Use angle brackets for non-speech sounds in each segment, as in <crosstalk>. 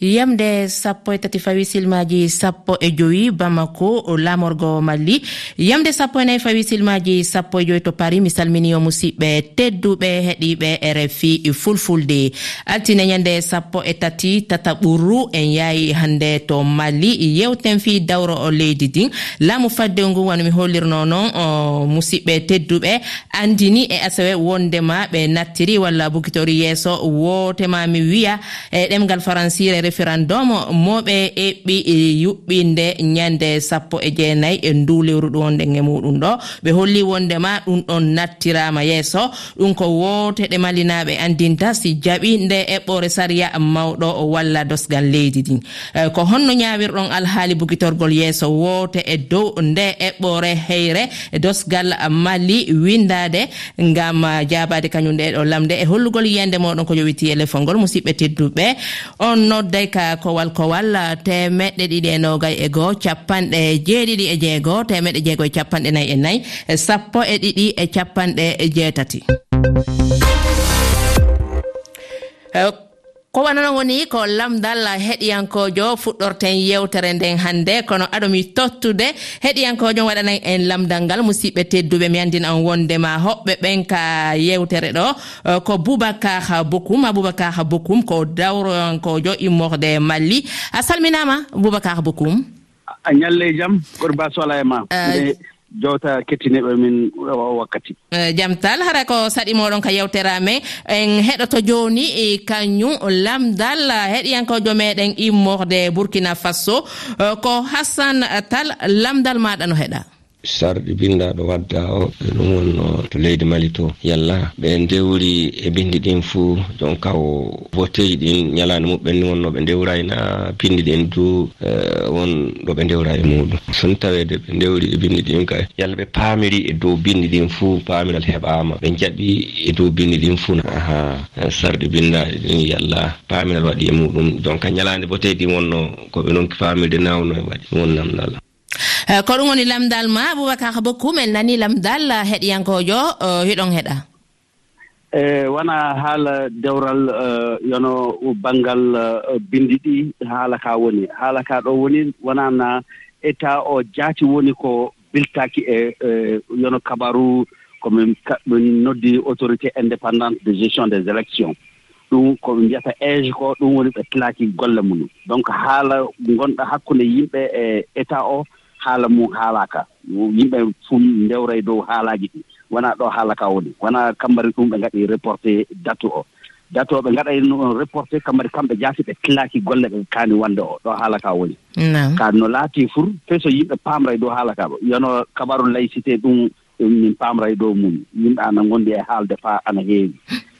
yamde sappo e tati fawi silmaji sappo e joyi bamako lamorgo malli. Yamde sappo e nayi fawi silmaji sappo e joyi to paris mi salmini o musidɓe tedduɓe heeɗiɓe rfi fulfulde. Altine ñande sappo e tati tata ɓurru en yaayi hande to malli. Yewten fi dawro o leydi din. Laamu fadde ngu wano mi hollirno noon musidɓe tedduɓe andini e asawe wondema ɓe nattiri walla bukitori yeeso wotema mi wiya e ɗemgal françire référendum moɓe eɓɓi e yuɓɓinde ñande sappo e jeenayyi e ndu lewru ɗum wonde e muɗum ɗo. Ɓe holli wondema ɗum ɗon nattirama yeeso. Ɗum ko woteɗe malinaɓe andinta si jaɓi nde eɓɓore saria mawɗo walla dosgal leydi ndin eh, ko honno ñawirɗon alhaali bugitorgol yeeso wote e dow nde eɓɓore heyre e dosgal mali windade ngam jabade kañum ɗe ɗo lamde. E hollugol yiyande moɗon ko yowiti e lefol ngol musidɓe tedduɓe on nodda ka kowal kowal temeɗɗe ɗiɗi e nogay e goho capanɗe jeeɗiɗi e jeegoho temeɗɗe jeego e capanɗe nayyi e nayyi e sappo e ɗiɗi e capanɗe jeetati. Eh, ko wananogo woni ko lamdal heɗiyankojo fuɗɗorten yewtere nden hannde kono aɗomi tottude heɗiyankojo waɗanan en lamdal ngal musidɓe tedduɓe mi andina on wondema hoɓɓe ɓen ka yewtere ɗo e, ko boubacar bokum aboubacar bokum ko dawroyankojo immorde malli. A salminama boubacar bokum a ñalle jaam gorba sola e ma. jowta kettineɓe min o wakkati. Eh, Jaam tal hara ko saɗi moɗon ka yewterame. En heɗoto joni e kañum lamdal heɗiyankojo meɗen immorde burkina faso. Eh, ko hassan tal lamdal maɗa no heɗa. sarɗi bindaɗo wadda o ɓe ɗum wonno to leydi mali to. Yalla ɓe ndewri e bindi ɗin fuu jon ka o voteji ɗin ñalande muɓɓen ni wonno ɓe ndewrayna bindi ɗin du e, won ɗo ɓe ndewra e muɗum. Soni tawede ɓe ndewri e bindi ɗin ka yalla ɓe paamiri e dow bindi ɗin fuu paamiral heɓama ɓe jaɓi e dow bindi ɗin fuu aha sarɗi bindaɗi ɗin yalla paamiral waɗi e muɗum. Donc ñalande voteji ɗin wonno koɓe noon paamirde nawno e waɗi ɗum won namdala Eh, ko ɗum woni lamdal ma aboubacar bokkum en nani lamdal eh, heɗiyankojo eh, hiɗon heɗa. E wona haala dewral yono banngal bindi ɗi haala ka woni. Haala ka ɗo woni wonana état o jaati woni ko biltaki e, e yono kabaru komin min noddi autorité indépendante de gestion des élections. Ɗum koɓe mbiyata age ko ɗum woni ɓe plaki golle mum donc haala gonɗa hakkunde yimɓe e état o haala mum haalaka. Yimɓe fof ndewra e dow haalaji ɗi. Wona ɗo haala ka woni. Wona kambari ɗum ɓe ngaɗi reporté date o. Date o ɓe ngaɗa noon reporté kambari kamɓe jaasi ɓe tillaki golle ɓe kaani wonde o. Ɗo haala ka woni. Ka no laati fur feso yimɓe paamra e dow haala ka. Yono kabaru laycité ɗum min paamra e dow mum. Yimɓe ana gondi e haalde faa ana heewi.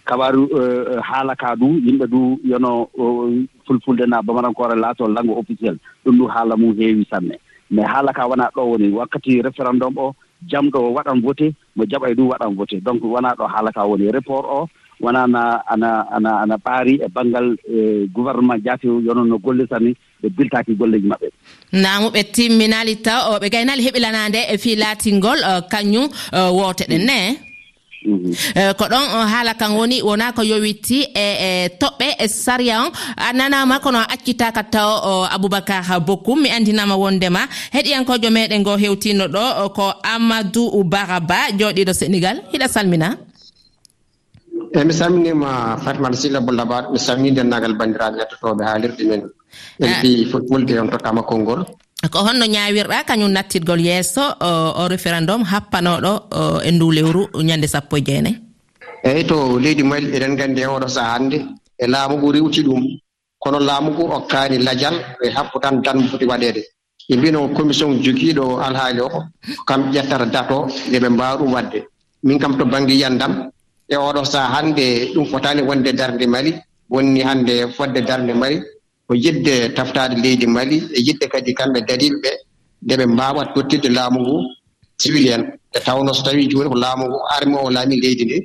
Kabaru eh, eh, haala ka du yimɓe du yono eh, fulfulde na bamarankoore laato langue officiel. Ɗum du haala mum heewi sanne. mais haala ka wonaa ɗo woni wakkati référendum o jamɗo waɗan voté mo jaɓa e ɗum waɗan voté donc wonaa ɗo haala ka woni report o wonana ana ana ana ɓaari e banngal e gouvernement jaati yono no gollirta ni ɓe biltaki golleji maɓɓe. Namu ɓe timminali taw ɓe gaynali heɓilanade e fii laatingol uh, kañum uh, woteɗen ne? Eh, ko ɗon eh, haala kan woni wona ko yowitti e e toɓɓe e saria on. A nanama kono a accitaka taw eh, aboubacar bokum mi andinama wondema. Heɗiyankojo meɗen go hewtino ɗo ko amadou baraba joɗiɗo sénégal hiɗa salmina. Eyi mi salminima fatimata silla bollabaɗo mi salmini dennagal bandiraɓe yettotoɓe haalirde men en mbi fulɓulde on tottama konngol. ko honno ñawirɗa kañum nattirgol yesso o référendum happanoɗo e ndu lewru ñande sappo e jeenayyi eyyi to leydi mali eɗen nganndi hen oɗo saha hannde. E laamu ngu riwti ɗum kono laamu ngu okkaani lajal e happu tan dan foti waɗeede. Ɓe mbino commission jogiiɗo alhaali o ko kamɓe ƴettata date o nde ɓe mbawa ɗum waɗde min kam to baŋnge yiyandam e oɗo saha hannde ɗum fotaani wonde darnde mali wonni hannde fodde darnde mali. ko yidde taftade leydi mali e yidde kadi kamɓe dariɓe nde ɓe mbawat tottirde laamu ngu civil en e tawno so tawi joni ko laamu ngu armi o laami leydi ndi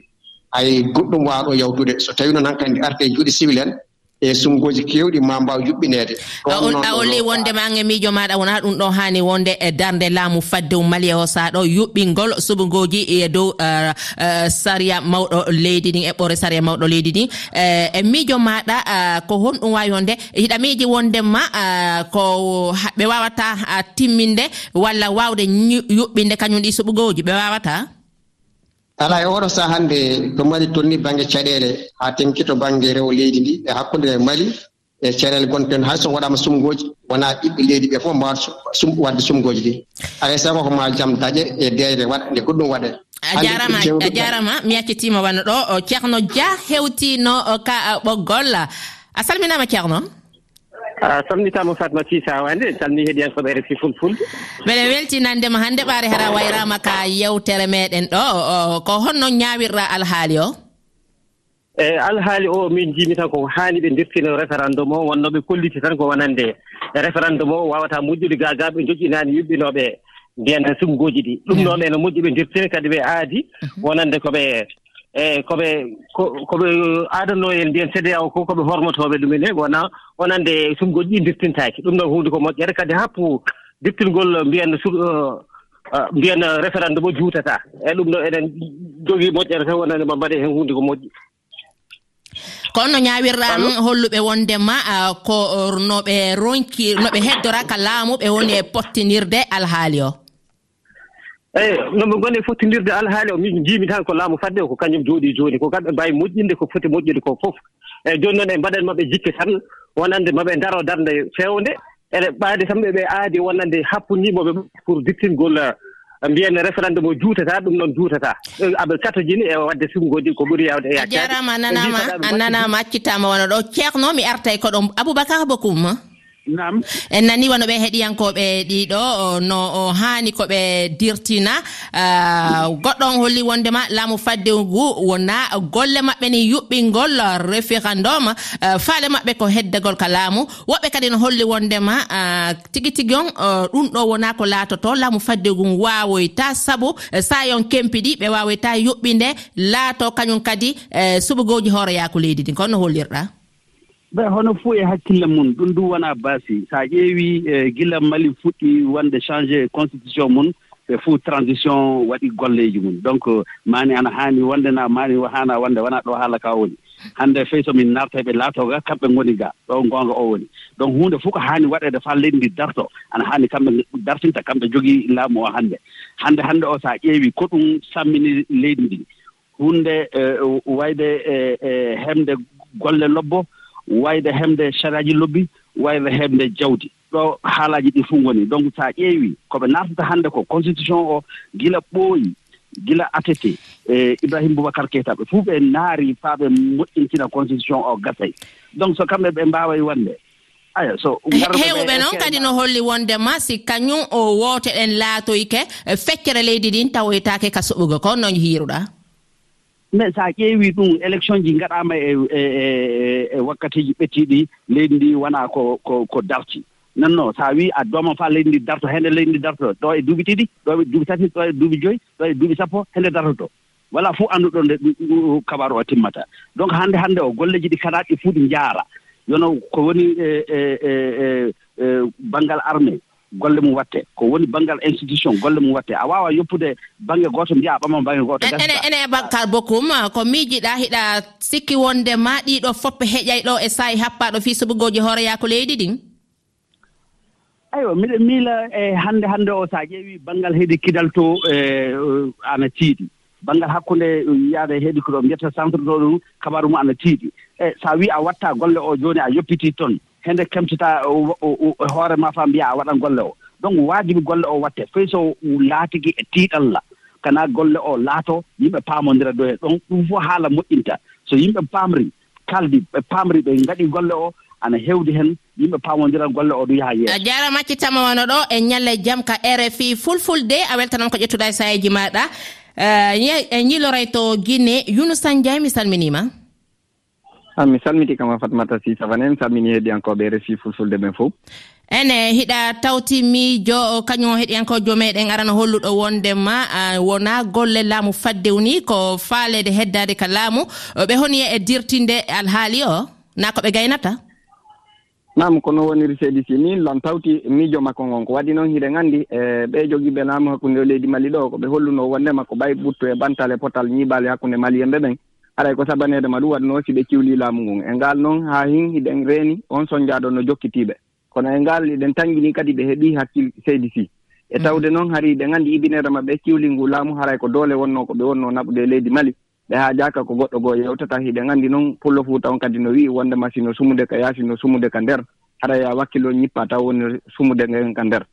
hay goɗɗum wawɗo yawtude. So tawi nan kandi arte juuɗe civil en e sumgoji kewɗi ma mbaw yuɓɓinede. A olli wondema an e miijo maɗa wona ɗum ɗo hani wonde e darde laamu fadde maliya e o sa ɗo yuɓɓingol suɓugoji e dow uh, uh, saria mawɗo leydi ndin eɓɓore saria mawɗo leydi ndin eh, e miijo maɗa uh, ko honɗum wawi wonde hiɗa hiɗamiji wondema ko ɓe wawata timminde walla wawde yuɓɓinde kañum ɗi suɓugoji ɓe wawata ala e oɗo saha hannde to mali tonni bange caɗele haa tenki to bange rewo leydi ndi e hakkunde e mali e caɗele gonten hay so waɗama sumgoji wona ɓiɓɓe leydi ɓe fof mbawata wadde sumgoji ɗi. Alay sago ko ma jaam daƴe e deyde e waɗa nde goɗɗum waɗe a jarama a jarama mi accitima wanno ɗo ceerno dia hewtino ka ɓoggol. A salminama ceerno? a samnitama fatmati sawande en calmini heeɗiyankoɓe e refi fulfulde. Mbeɗe weltinandema hannde ɓaare hara wayrama ka yewtere meɗen ɗo. Ko honno ñawirɗa alhaali o? Eyi alhaali o min jimi tan ko haani ɓe dirtino référendum o wonno ɓe kolliti tan ko wonande. E référendum o wawata moƴƴude gaga ɓe joƴƴinani yuɓɓinoɓe mbiyen sumgoji ɗi. Ɗum noon ene moƴƴi ɓe dirtini kadi ɓe aadi. Mhm. Wonande koɓe eeyi koɓe koɓe aadanno en mbiyen cda o ko koɓe hormotooɓe ɗumen e wona wonande sumgoji ɗi dirtintaaki. Ɗum ɗon huunde ko moƴƴere kadi happu dirtingol mbiyen sur uh, uh, mbiyen référendum o juutataa e ɗum ɗo eɗen jogii moƴƴere tan wonande ma mbaɗe heen huunde ko moƴƴi. Kono no ɗum holluɓe wondema uh, ko noɓe ronki noɓe heddora ka laamu ɓe woni e pottinirde alhaali o. eeyi no ɓe ngoni fottondirde alhaali o min jiimi tan ko laamu fadde o ko kañum jooɗii jooni ko kamɓe mbawi moƴƴinde ko foti moƴƴude ko fof. Eeyi jooni noon e mbaɗen maɓe jikke tan wonande maɓe ndaro darde feewnde eɗe ɓaade tan ɓeɓe aadi wonande happodiimoɓe pour dittingol eh, mbiyen référendum mo juutataa ɗum noon juutataa aɓe katojini e wadde simgoji ko ɓuri yawde e a jarama a nanama a nanama accitama wona ɗo. Ceerno mi arta e koɗo aboubacar bokoum nam en nani wano ɓe heɗiyankoɓe ɗiɗo no o hani koɓe dirtina. Ah, goɗɗo on holli wondema laamu fadde ngu wona golle maɓɓe ni yuɓɓingol référendum ah, faale maɓɓe ko heddagol ka laamu. Woɓɓe kadi no holli wondema ah, tigi tigi on ɗum ɗo wona ko laatoto. Laamu fadde ngu wawoyta saabu sa yon kempiɗi ɓe wawoyta yuɓɓinde. Laato kañum kadi eh, suɓugoji hooreyaku leydi ndi kon no hollirɗa. ɓe hono fof e hakkille mum ɗum ɗum wonaa baasi. So a ƴeewii e gila mali fuɗɗi wonde changé constitution mum ɓe fof transition waɗi golleeji mum donc maani ana haani wonde naa maani haana wonde wonaa ɗo haala ka woni. Hannde fey so min naarta ɓe laatooga kamɓe ngoni ga ɗo ngoonga o woni. Donc huunde fof ko haani waɗeede faa leydi ndi darto ana haani kamɓe dartinta kamɓe jogii laamu o hannde. Hannde hannde o so a ƴeewii ko ɗum sammini leydi ndi. Hunde e, wayde e, e hemde golle lobbo wayde heɓde sariaji lobbi wayde heɓde jawdi. Ɗo haalaaji ɗi fof ngoni. Donc so a ƴeewi ko ɓe naatata hannde ko constitution o gila ɓooyi gila atete e ibrahima boubacar keyta ɓe fof ɓe naari faa ɓe moƴƴintina constitution o gasay. Donc so kamɓe ɓe mbaawa wonde aya so hewɓe noon e kadi no holli wondema si kañum o woote ɗen laatoyke feccere leydi ɗin tawoytaake e ka soɓugo ko noon hiiruɗaa mais so a ƴeewi ɗum élection ji ngaɗaama e e, e, e wakkateeji ɓettiiɗi leydi ndi wonaa ko ko ko darti. Non non so a wii a dooma faa leydi ndi darto hende leydi ndi darto ɗo e duuɓi ɗiɗi ɗo e duuɓi tati ɗo e duuɓi joyi ɗo e duuɓi sappo hende dartoto voilà fof annduɗo nde kabaru o timmata. Donc hannde hannde o golleji ɗi kaɗaaɗi ɗi fof ɗi njaara. Yono ko woni e e e, e banngal armée. golle mum watte ko woni banngal institution golle mum watte. A wawa yoppude bange goto mbiya ɓama bange goto ene ene e bakar bokum ko miijiɗa hiɗa sikki wonde ma ɗiɗo foppe heƴay ɗo e saahi happaɗo fi subugoji hooreyaako leydi ɗin ayo miɗe miila e hannde hannde o so a ƴeewi banngal heedi kidal to e, e ana tiiɗi. Banngal hakkunde e, yaade heedi ko ɗo mbiyata centre ɗo ɗum kabaru mum ana tiiɗi. E so a wii a watta golle o jooni a yoppitii toon hende kemtita hoore ma faa mbiya a waɗan golle o. Donc waajibi golle o watte. Foy so laatigi e tiiɗalla kana golle o laato yimɓe paamondira do he. Ɗon ɗum fof haala moƴƴinta. So yimɓe paamri kaldi ɓe paamri ɓe ngaɗi golle o ana heewdi heen yimɓe paamodiral golle o ɗum yaha yeeso. A jarama accitama wono ɗo e ñalle jaam ka rfi fulfulde a weltanama ko ƴettuɗa e sayaji maɗa. Eh, e ñiloray to guinne younusan diay mi salminima. a mi salmiti kama e fatmata si savane en salmini heɗiyankoɓe e resi fulfulde ɓen fof ene hiɗa tawti tawtimijo kañum heɗiyankojo meɗen arana holluɗo wondema wona golle laamu faddewni ko faalede heddade ka laamu. Ɓe honi e dirtinde alhaali o na ko ɓe gaynata? Nam kono woniri seedi si. Min lan tawti miijo makko ngon ko waɗi noon hiɗen anndi e ɓe jogiiɓe laamu hakkunde o leydi mali ɗo ko ɓe holluno wondema ko ɓay ɓuttu e bantal e potal ñiiɓaali hakkunde mali en ɓen. aray ko sabanede ma ɗum waɗno si ɓe ciwli laamu ngun. E ngal noon ha hin hiɗen reeni on soñjaɗo no jokkitiɓe kono e ngal eɗen tangini kadi ɓe heeɓi hakkil seydi si e tawde noon hari ɗen gandi ibinere maɓɓe ciwli ngu laamu haray ko doole wonno ko ɓe wonno naɓude e leydi mali. Ɓe ha jaka ko goɗɗo goo yewtata hiɗen nganndi noon pullo fuuta on kadi no wi'i wonde masi no sumude ka yaasi no sumude ka nder. Haɗa ya wakkilo ñippa taw woni sumude ngen ka nder.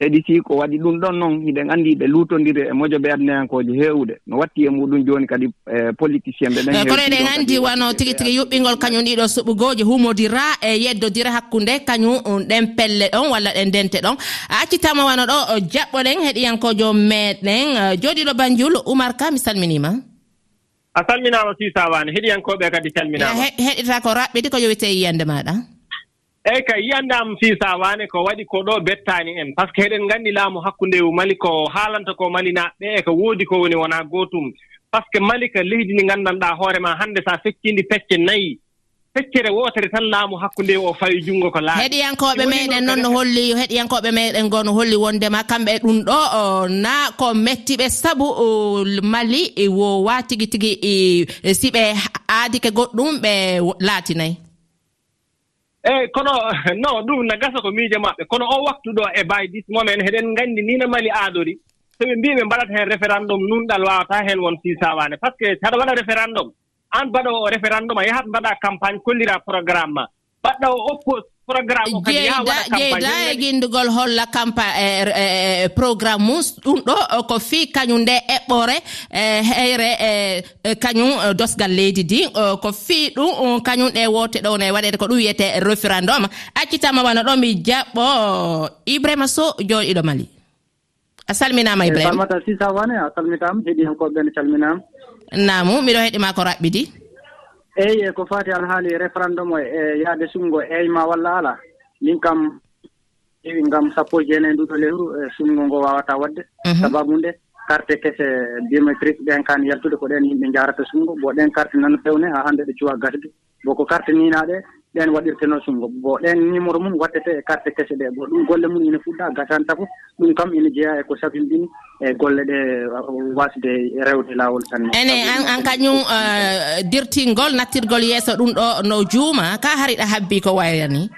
heɗiti ko waɗi ɗum ɗon noon hiɗen anndi ɓe luutondiri e moƴo ɓe heewɗe no watti e muɗum jooni kadi e politicien ɓe ɗen eh, kono eɗen anndi wano tigi tigi yuɓɓingol kañum ɗiɗo suɓugoji humodira e yeddodira hakkunde kañum ɗen pelle ɗon walla ɗen dente ɗon. A accitama wano ɗo jaɓɓoɗen heɗiyankojo meɗen. Eh, Joɗiɗo banjul oumar ka mi salminima. A salminama sisawane heɗiyankoɓe kadi calminama eh, heɗita ko raɓɓiɗi ko yowite yiyande maɗa. eeyi kay yiyanndaam fii sawaane ko waɗi ko ɗo bettaani en. Par ce que heɗen nganndi laamu hakkunde mali ko haalanta ko malinaaɓe e ko woodi ko woni wonaa gootum. Par ce que mali ka leydi ndi nganndanɗaa hoore maa hannde so a feccindi pecce nayi feccere wootere tan laamu hakkunde o fawi junngo ko laaɓi heɗiyankooɓe meeɗen noon no holli heɗiyankooɓe meeɗen goo no holli wondema kamɓe ɗum ɗo na ko mettiɓe sabu mali wowaa tigi tigi e, siɓe aadi ke goɗɗum ɓe laatinayi eeyi kono <laughs> non ɗum no gasa ko miijo maɓɓe. Kono o waktu ɗo e bay dis momen heɗen nganndi ni no mali aadori. So ɓe mbi ɓe mbaɗata heen référendum nunɗal waawataa heen won siisawaane. Par ce que saɗa waɗa référendum aan mbaɗo o référendum a yahat mbaɗa campagne kollira programme ma. Mbaɗɗa o oppose programme o kadi yaha waɗa campagne jeyda e guindugol holla campagne e, e programme mum. Ɗum ɗo e ko fi kañum nde eɓɓore heyre e kañum dosgal leydi ndi. Ko fi ɗum um, kañum ɗe wote ɗo ne waɗede ko ɗum wiyete référendum. Accitama wona ɗo mi jaɓɓo. Ibrahima sow joɗiɗo mali. A salminama eh, ibrahima. Salmata sisawane a salmitama heɗi hen koɓeɓe ne calminama namu miɗo heeɗima ko raɓɓidi. eyi ko fati alhaali référendum o e, e yaade sumgo eyma walla ala min kam heewi ngam sappo e jeenayi nduɗo lewru e sumgo ngo wawata wadde mhm. sababu nde carte kese biométrique ɗen kan yaltude ko ɗen yimɓe jarata sumgo bo ɗen carte nana pewne ha hannde ɗo cuwa gasde. Boko carte ninaɗe ɗen waɗirteno sumgo bo ɗen numéro mum waddete e carte kese ɗe. Bo ɗum golle mum ina fuɗɗa gasanta fof ɗum kam ina jeeya e ko sabindini e golle ɗe uh, wasde e rewde lawol tan. Ene an an kañum uh, dirtingol nattirgol yeeso ɗum ɗo no juuma. Ka hariɗa habbi ko wayrani?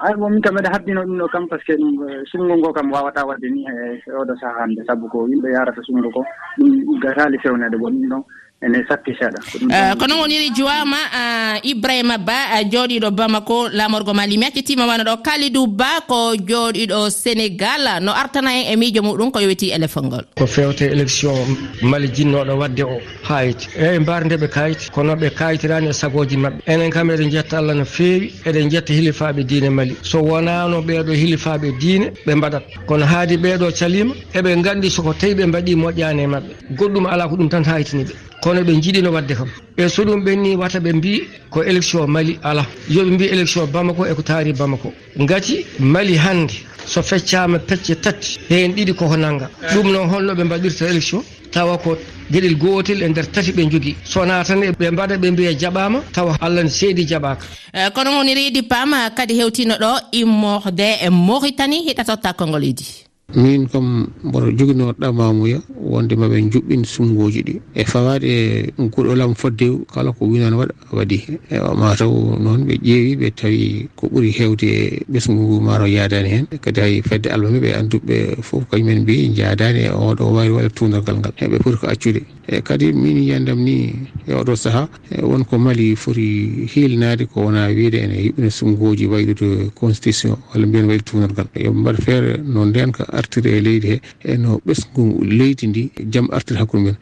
Ay bon min kam eɗe habbino ɗum ɗo kam par ce que ɗum uh, sumgo ngo kam wawata wadde ni e, e oɗo saaha hannde sabu ko yimɓe yarata sumgo ko. Ɗum gasali fewnede bo ɗum ɗon ene sappi seeɗa euh, ko noon woniri jowama euh, ibrahima ba euh, jooɗiɗo bamako lamorgo ma limi accitima cettima wana ɗo kalidou ba ko jooɗiɗo sénégal. No artana en e miijo muɗum ko yowiti éléphone ngol. Ko fewte élection mali jinnoɗo wadde o hayit eyyi mbardeɓe kayit. Kono ɓe kayitirani e sagoji mabɓe enen kam eɗen jetta allah no feewi. Eɗen jetta hilifaɓe diine mali. So wonano ɓeɗo hilifaɓe diine ɓe mbaɗat. Kono haadi ɓeɗo calima eɓe gandi soko tawi ɓe mbaɗi moƴƴani e mabɓe goɗɗum ala ko ɗum tan haytiniɓe kono ɓe jiɗino wadde kam. E so ɗum ɓenni wata ɓe mbi ko élection mali ala. Yoɓe mbi élection bamako eko taari bamako. Gati mali hannde so feccama pecce tati heen ɗiɗi koko nanga ɗum noon holno ɓe mbaɗirta élection tawa ko gueɗel gotel e nder tati ɓe jogui sona tan e ɓe mbaɗa ɓe mbiya jaɓama tawa allah ne seedi jaɓaka e, kono woni reedi paam kadi hewtino ɗo immorde e mauritanie heɗatotta konngol idi min kam mboɗo joguino ɗamamuya wonde maɓe juɓɓin sumgoji ɗi. E fawade guɗolam fodde kala ko winan waɗa waɗi. Hen mataw noon ɓe ƴeewi ɓe tawi ko ɓuuri hewde e ɓesgu maro yadani hen kadi hay fedde almami ɓe anduɓe foof kañumen mbi jadani e oɗo wayri waɗa tunalgal ngal. Eɓe pooti ko accude. E kadi min yiyandam ni e oɗo saaha e wonko mali foti hilnade ko wona wiide ene yuɓɓina sumgoji waylude constitution walla mbiyen waylu tunalgal yoɓe mbaɗa feere no ndenka artire e leydi he. Eno ɓesgu leydi ndi jaam artira hakkude mumen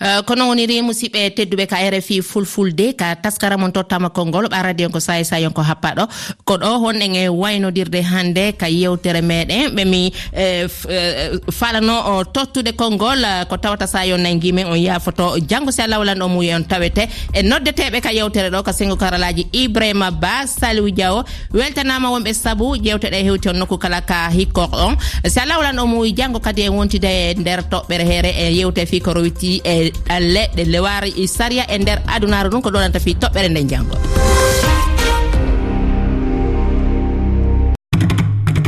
Eh, kono woniri musidɓe tedduɓe ka rfi fulfulde ka taskara mon tottama konngol ɓa radio ko sayi sa yonko ko happaɗo. Ko ɗo honɗen e waynodirde hannde ka yewtere meɗen ɓemi eh, eh, falano o tottude konngol ko tawata sa yo nangi men on yafoto janngo si allah walan o muyi on tawete. E noddeteɓe ka yewtere ɗo ka sengo karalaji ibrahima ba saliw diawo. Weltanama wonɓe saabu jewteɗe hewti on nokku kala ka hikkor on. Si allah walan o muyi janngo kadi e wontide e nder toɓɓere here e yewte e fi ko rowiti E, e leɗɗe le waari e saria e nder adunaru ɗum ko ɗonanta fi toɓɓere nden janngo